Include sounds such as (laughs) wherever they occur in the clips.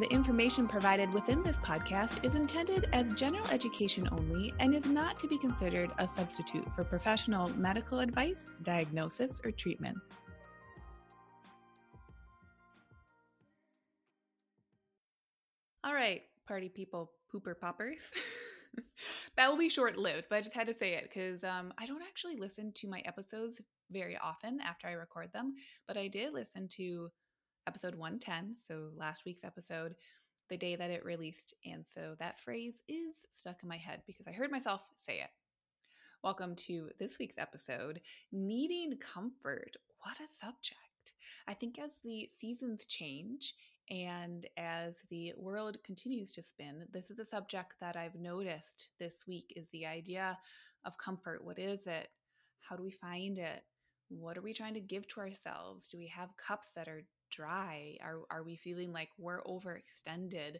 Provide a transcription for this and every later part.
The information provided within this podcast is intended as general education only and is not to be considered a substitute for professional medical advice, diagnosis, or treatment. All right, party people, pooper poppers. (laughs) that will be short lived, but I just had to say it because um, I don't actually listen to my episodes very often after I record them, but I did listen to episode 110, so last week's episode, the day that it released. And so that phrase is stuck in my head because I heard myself say it. Welcome to this week's episode Needing Comfort. What a subject. I think as the seasons change and as the world continues to spin, this is a subject that I've noticed this week is the idea of comfort. What is it? How do we find it? What are we trying to give to ourselves? Do we have cups that are dry? Are are we feeling like we're overextended?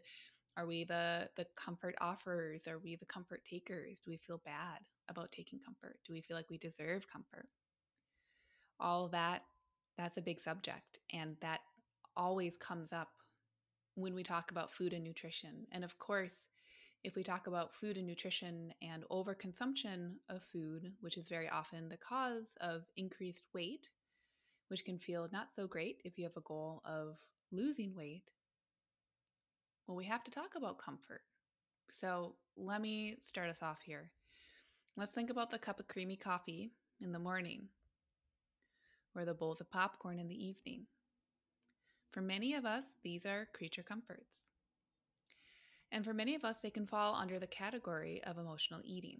Are we the the comfort offers? Are we the comfort takers? Do we feel bad about taking comfort? Do we feel like we deserve comfort? All of that that's a big subject and that always comes up when we talk about food and nutrition. And of course, if we talk about food and nutrition and overconsumption of food, which is very often the cause of increased weight, which can feel not so great if you have a goal of losing weight, well, we have to talk about comfort. So let me start us off here. Let's think about the cup of creamy coffee in the morning or the bowls of popcorn in the evening. For many of us, these are creature comforts. And for many of us, they can fall under the category of emotional eating.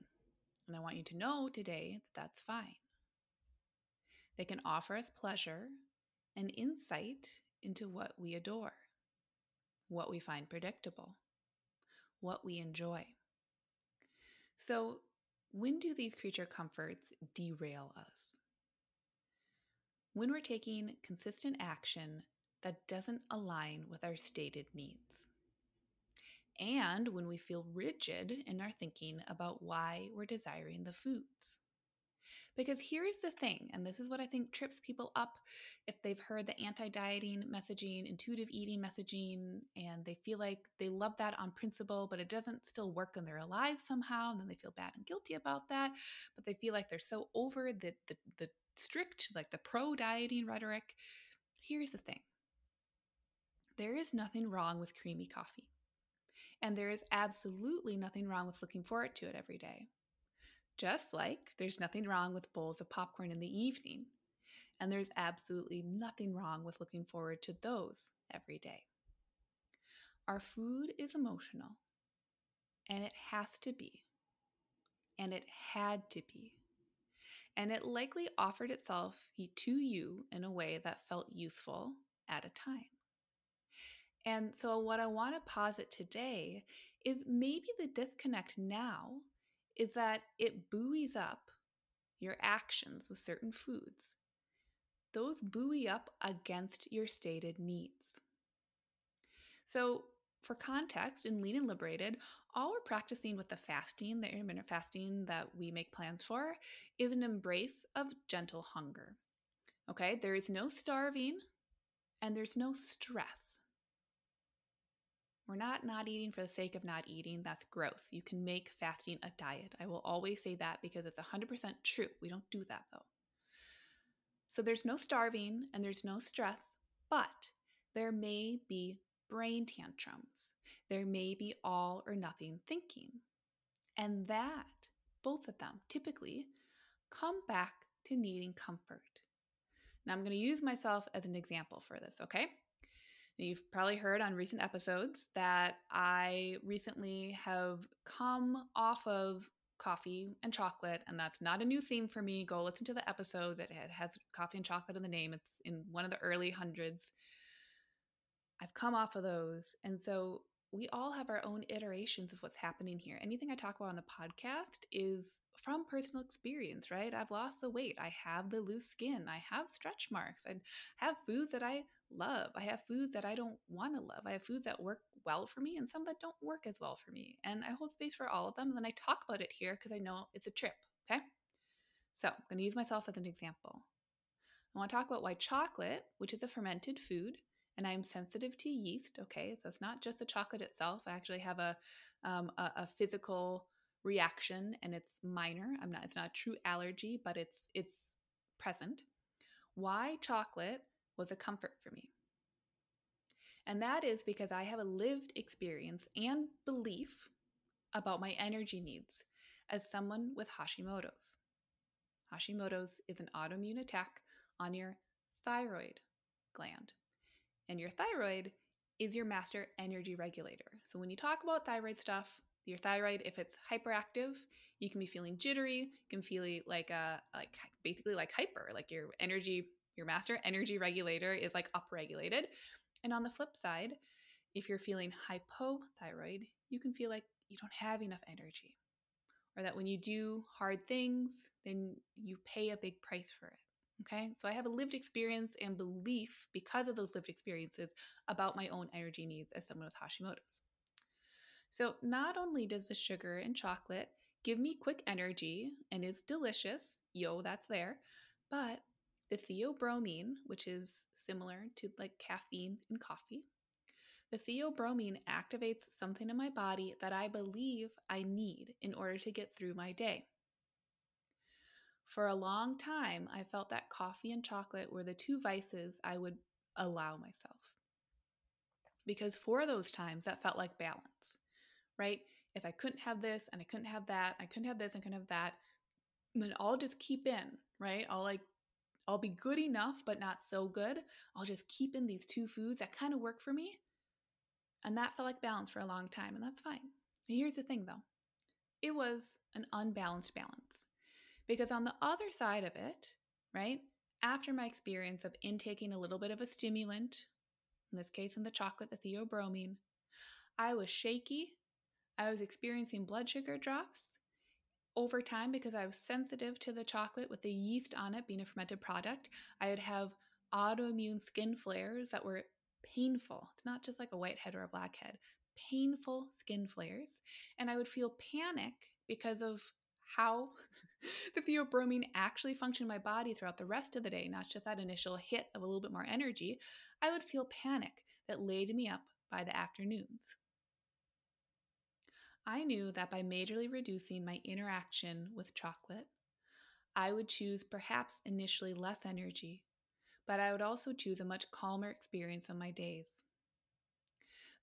And I want you to know today that that's fine. They can offer us pleasure and insight into what we adore, what we find predictable, what we enjoy. So, when do these creature comforts derail us? When we're taking consistent action that doesn't align with our stated needs. And when we feel rigid in our thinking about why we're desiring the foods. Because here is the thing, and this is what I think trips people up if they've heard the anti dieting messaging, intuitive eating messaging, and they feel like they love that on principle, but it doesn't still work in their lives somehow. And then they feel bad and guilty about that. But they feel like they're so over the, the, the strict, like the pro dieting rhetoric. Here's the thing there is nothing wrong with creamy coffee. And there is absolutely nothing wrong with looking forward to it every day. Just like there's nothing wrong with bowls of popcorn in the evening. And there's absolutely nothing wrong with looking forward to those every day. Our food is emotional, and it has to be, and it had to be. And it likely offered itself to you in a way that felt useful at a time. And so, what I want to posit today is maybe the disconnect now is that it buoys up your actions with certain foods. Those buoy up against your stated needs. So, for context, in Lean and Liberated, all we're practicing with the fasting, the intermittent fasting that we make plans for, is an embrace of gentle hunger. Okay, there is no starving and there's no stress. We're not not eating for the sake of not eating. That's gross. You can make fasting a diet. I will always say that because it's 100% true. We don't do that though. So there's no starving and there's no stress, but there may be brain tantrums. There may be all or nothing thinking. And that, both of them, typically come back to needing comfort. Now, I'm going to use myself as an example for this, okay? You've probably heard on recent episodes that I recently have come off of coffee and chocolate, and that's not a new theme for me. Go listen to the episode. that has coffee and chocolate in the name. It's in one of the early hundreds. I've come off of those. And so we all have our own iterations of what's happening here. Anything I talk about on the podcast is from personal experience, right? I've lost the weight. I have the loose skin. I have stretch marks. I have foods that I love. I have foods that I don't want to love. I have foods that work well for me and some that don't work as well for me. And I hold space for all of them. And then I talk about it here because I know it's a trip. Okay. So I'm going to use myself as an example. I want to talk about why chocolate, which is a fermented food, and I'm sensitive to yeast. Okay, so it's not just the chocolate itself. I actually have a um, a, a, physical reaction, and it's minor. I'm not. It's not a true allergy, but it's it's present. Why chocolate was a comfort for me, and that is because I have a lived experience and belief about my energy needs as someone with Hashimoto's. Hashimoto's is an autoimmune attack on your thyroid gland. And your thyroid is your master energy regulator. So when you talk about thyroid stuff, your thyroid, if it's hyperactive, you can be feeling jittery, you can feel like a like basically like hyper, like your energy, your master energy regulator is like upregulated. And on the flip side, if you're feeling hypothyroid, you can feel like you don't have enough energy. Or that when you do hard things, then you pay a big price for it. Okay, so I have a lived experience and belief because of those lived experiences about my own energy needs as someone with Hashimoto's. So, not only does the sugar and chocolate give me quick energy and is delicious, yo, that's there, but the theobromine, which is similar to like caffeine in coffee, the theobromine activates something in my body that I believe I need in order to get through my day. For a long time, I felt that coffee and chocolate were the two vices I would allow myself. Because for those times, that felt like balance, right? If I couldn't have this and I couldn't have that, I couldn't have this and couldn't have that, then I'll just keep in, right? I'll like, I'll be good enough, but not so good. I'll just keep in these two foods that kind of work for me. And that felt like balance for a long time, and that's fine. Here's the thing though it was an unbalanced balance. Because on the other side of it, right, after my experience of intaking a little bit of a stimulant, in this case in the chocolate, the theobromine, I was shaky. I was experiencing blood sugar drops over time because I was sensitive to the chocolate with the yeast on it being a fermented product. I would have autoimmune skin flares that were painful. It's not just like a white head or a black head, painful skin flares. And I would feel panic because of how (laughs) the theobromine actually functioned in my body throughout the rest of the day, not just that initial hit of a little bit more energy, I would feel panic that laid me up by the afternoons. I knew that by majorly reducing my interaction with chocolate, I would choose perhaps initially less energy, but I would also choose a much calmer experience on my days.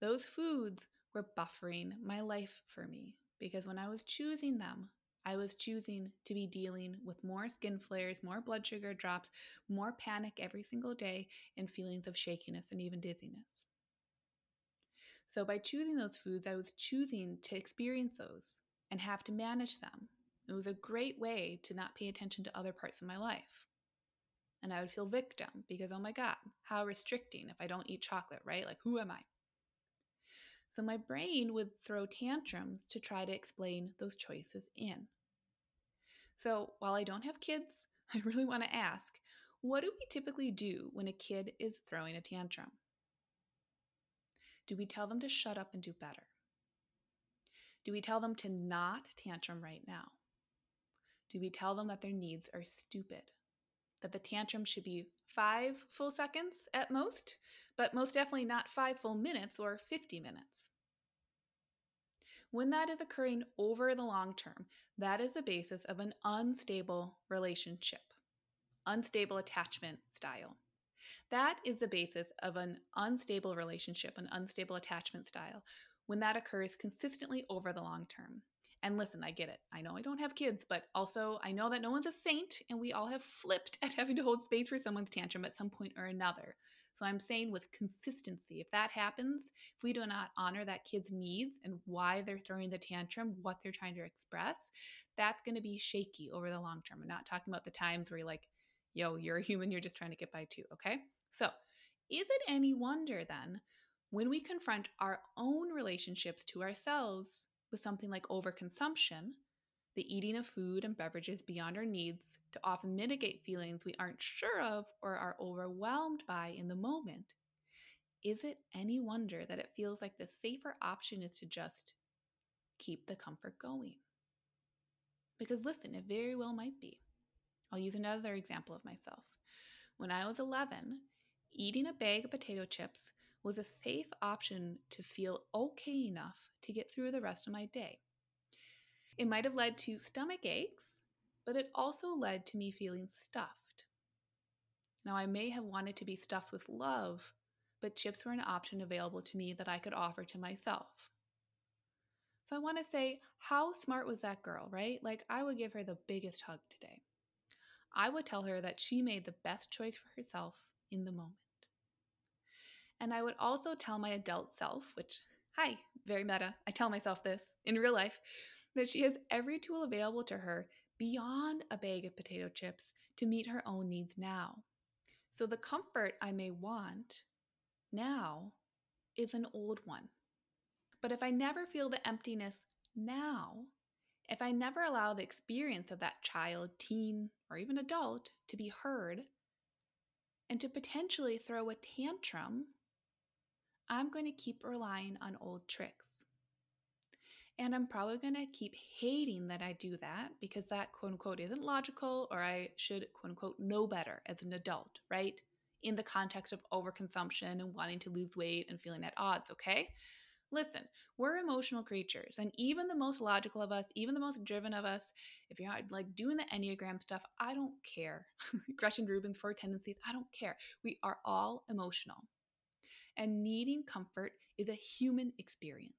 Those foods were buffering my life for me because when I was choosing them, I was choosing to be dealing with more skin flares, more blood sugar drops, more panic every single day, and feelings of shakiness and even dizziness. So, by choosing those foods, I was choosing to experience those and have to manage them. It was a great way to not pay attention to other parts of my life. And I would feel victim because, oh my God, how restricting if I don't eat chocolate, right? Like, who am I? So my brain would throw tantrums to try to explain those choices in. So while I don't have kids, (laughs) I really want to ask what do we typically do when a kid is throwing a tantrum? Do we tell them to shut up and do better? Do we tell them to not tantrum right now? Do we tell them that their needs are stupid? That the tantrum should be five full seconds at most, but most definitely not five full minutes or 50 minutes? When that is occurring over the long term, that is the basis of an unstable relationship, unstable attachment style. That is the basis of an unstable relationship, an unstable attachment style, when that occurs consistently over the long term. And listen, I get it. I know I don't have kids, but also I know that no one's a saint and we all have flipped (laughs) at having to hold space for someone's tantrum at some point or another. So I'm saying with consistency, if that happens, if we do not honor that kid's needs and why they're throwing the tantrum, what they're trying to express, that's going to be shaky over the long term. I'm not talking about the times where you're like, yo, you're a human, you're just trying to get by too, okay? So is it any wonder then when we confront our own relationships to ourselves with something like overconsumption, the eating of food and beverages beyond our needs to often mitigate feelings we aren't sure of or are overwhelmed by in the moment, is it any wonder that it feels like the safer option is to just keep the comfort going? Because listen, it very well might be. I'll use another example of myself. When I was 11, eating a bag of potato chips was a safe option to feel okay enough to get through the rest of my day. It might have led to stomach aches, but it also led to me feeling stuffed. Now, I may have wanted to be stuffed with love, but chips were an option available to me that I could offer to myself. So I want to say, how smart was that girl, right? Like, I would give her the biggest hug today. I would tell her that she made the best choice for herself in the moment. And I would also tell my adult self, which, hi, very meta, I tell myself this in real life, that she has every tool available to her beyond a bag of potato chips to meet her own needs now. So the comfort I may want now is an old one. But if I never feel the emptiness now, if I never allow the experience of that child, teen, or even adult to be heard and to potentially throw a tantrum, I'm going to keep relying on old tricks. And I'm probably going to keep hating that I do that because that quote unquote isn't logical or I should quote unquote know better as an adult, right? In the context of overconsumption and wanting to lose weight and feeling at odds, okay? Listen, we're emotional creatures, and even the most logical of us, even the most driven of us, if you're not like doing the Enneagram stuff, I don't care. (laughs) Gretchen Rubin's four tendencies, I don't care. We are all emotional. And needing comfort is a human experience.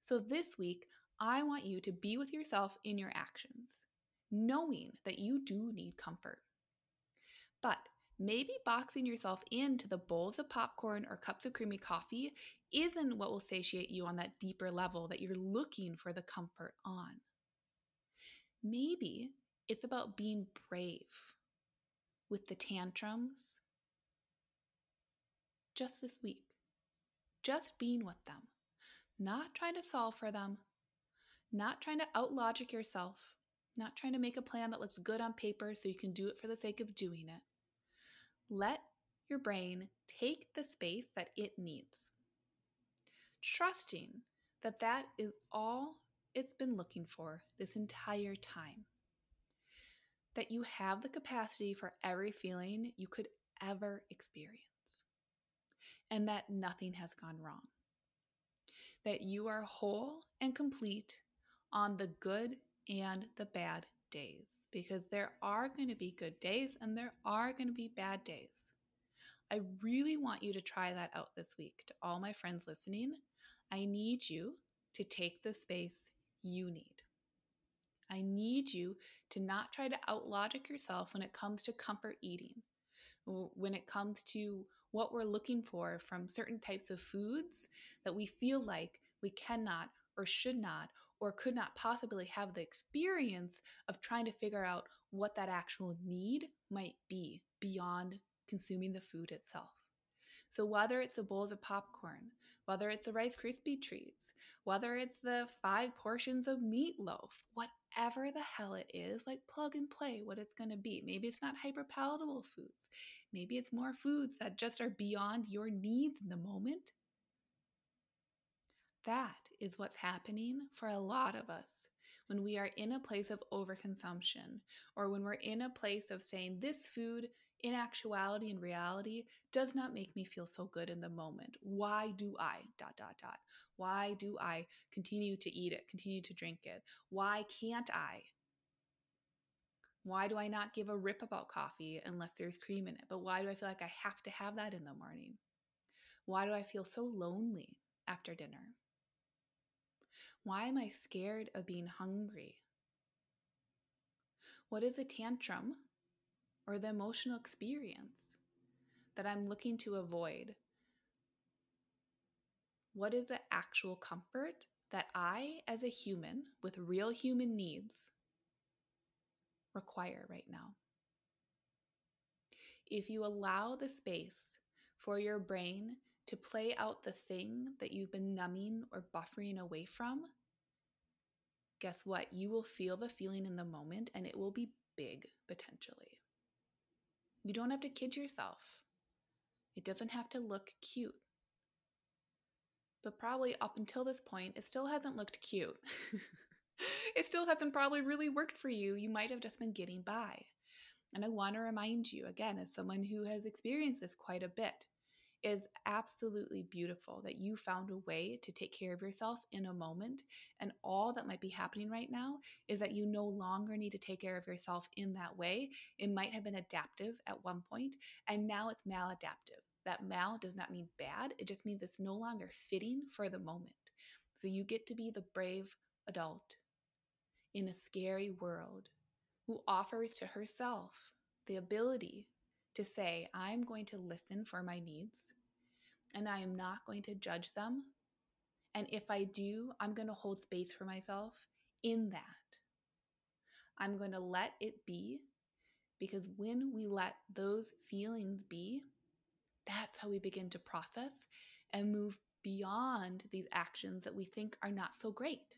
So this week, I want you to be with yourself in your actions, knowing that you do need comfort. But maybe boxing yourself into the bowls of popcorn or cups of creamy coffee isn't what will satiate you on that deeper level that you're looking for the comfort on. Maybe it's about being brave with the tantrums just this week, just being with them. Not trying to solve for them, not trying to outlogic yourself, not trying to make a plan that looks good on paper so you can do it for the sake of doing it. Let your brain take the space that it needs, trusting that that is all it's been looking for this entire time. That you have the capacity for every feeling you could ever experience, and that nothing has gone wrong that you are whole and complete on the good and the bad days because there are going to be good days and there are going to be bad days. I really want you to try that out this week. To all my friends listening, I need you to take the space you need. I need you to not try to outlogic yourself when it comes to comfort eating, when it comes to what we're looking for from certain types of foods that we feel like we cannot or should not or could not possibly have the experience of trying to figure out what that actual need might be beyond consuming the food itself. So, whether it's the bowls of popcorn, whether it's the Rice Krispie treats, whether it's the five portions of meatloaf, whatever the hell it is, like plug and play what it's going to be. Maybe it's not hyper palatable foods. Maybe it's more foods that just are beyond your needs in the moment. That is what's happening for a lot of us when we are in a place of overconsumption or when we're in a place of saying this food in actuality and reality does not make me feel so good in the moment why do i dot dot dot why do i continue to eat it continue to drink it why can't i why do i not give a rip about coffee unless there's cream in it but why do i feel like i have to have that in the morning why do i feel so lonely after dinner Why am I scared of being hungry? What is a tantrum or the emotional experience that I'm looking to avoid? What is the actual comfort that I, as a human with real human needs, require right now? If you allow the space for your brain to play out the thing that you've been numbing or buffering away from, guess what? You will feel the feeling in the moment and it will be big potentially. You don't have to kid yourself. It doesn't have to look cute. But probably up until this point, it still hasn't looked cute. (laughs) it still hasn't probably really worked for you. You might have just been getting by. And I want to remind you, again, as someone who has experienced this quite a bit, is absolutely beautiful that you found a way to take care of yourself in a moment. And all that might be happening right now is that you no longer need to take care of yourself in that way. It might have been adaptive at one point, and now it's maladaptive. That mal does not mean bad, it just means it's no longer fitting for the moment. So you get to be the brave adult in a scary world who offers to herself the ability to say, I'm going to listen for my needs and I am not going to judge them. And if I do, I'm going to hold space for myself in that. I'm going to let it be because when we let those feelings be, that's how we begin to process and move beyond these actions that we think are not so great.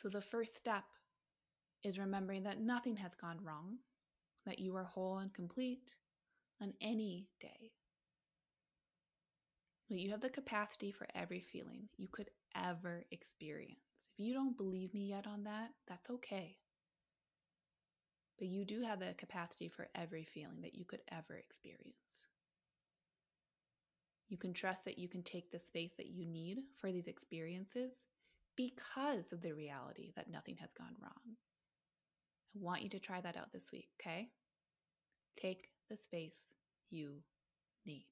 So, the first step is remembering that nothing has gone wrong, that you are whole and complete on any day. That you have the capacity for every feeling you could ever experience. If you don't believe me yet on that, that's okay. But you do have the capacity for every feeling that you could ever experience. You can trust that you can take the space that you need for these experiences because of the reality that nothing has gone wrong. I want you to try that out this week, okay? Take the space you need.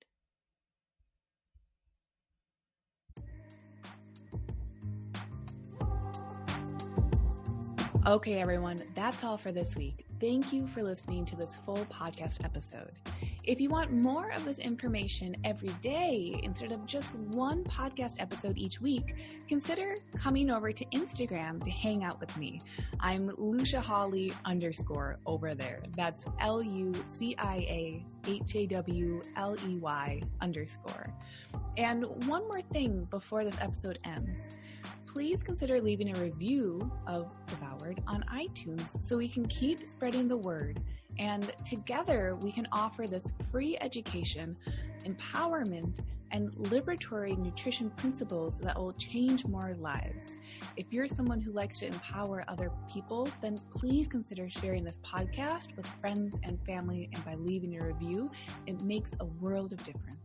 Okay, everyone, that's all for this week. Thank you for listening to this full podcast episode. If you want more of this information every day instead of just one podcast episode each week, consider coming over to Instagram to hang out with me. I'm Lucia Hawley underscore over there. That's L U C I A H A W L E Y underscore. And one more thing before this episode ends please consider leaving a review of Devoured on iTunes so we can keep spreading the word. And together we can offer this free education, empowerment, and liberatory nutrition principles that will change more lives. If you're someone who likes to empower other people, then please consider sharing this podcast with friends and family. And by leaving a review, it makes a world of difference.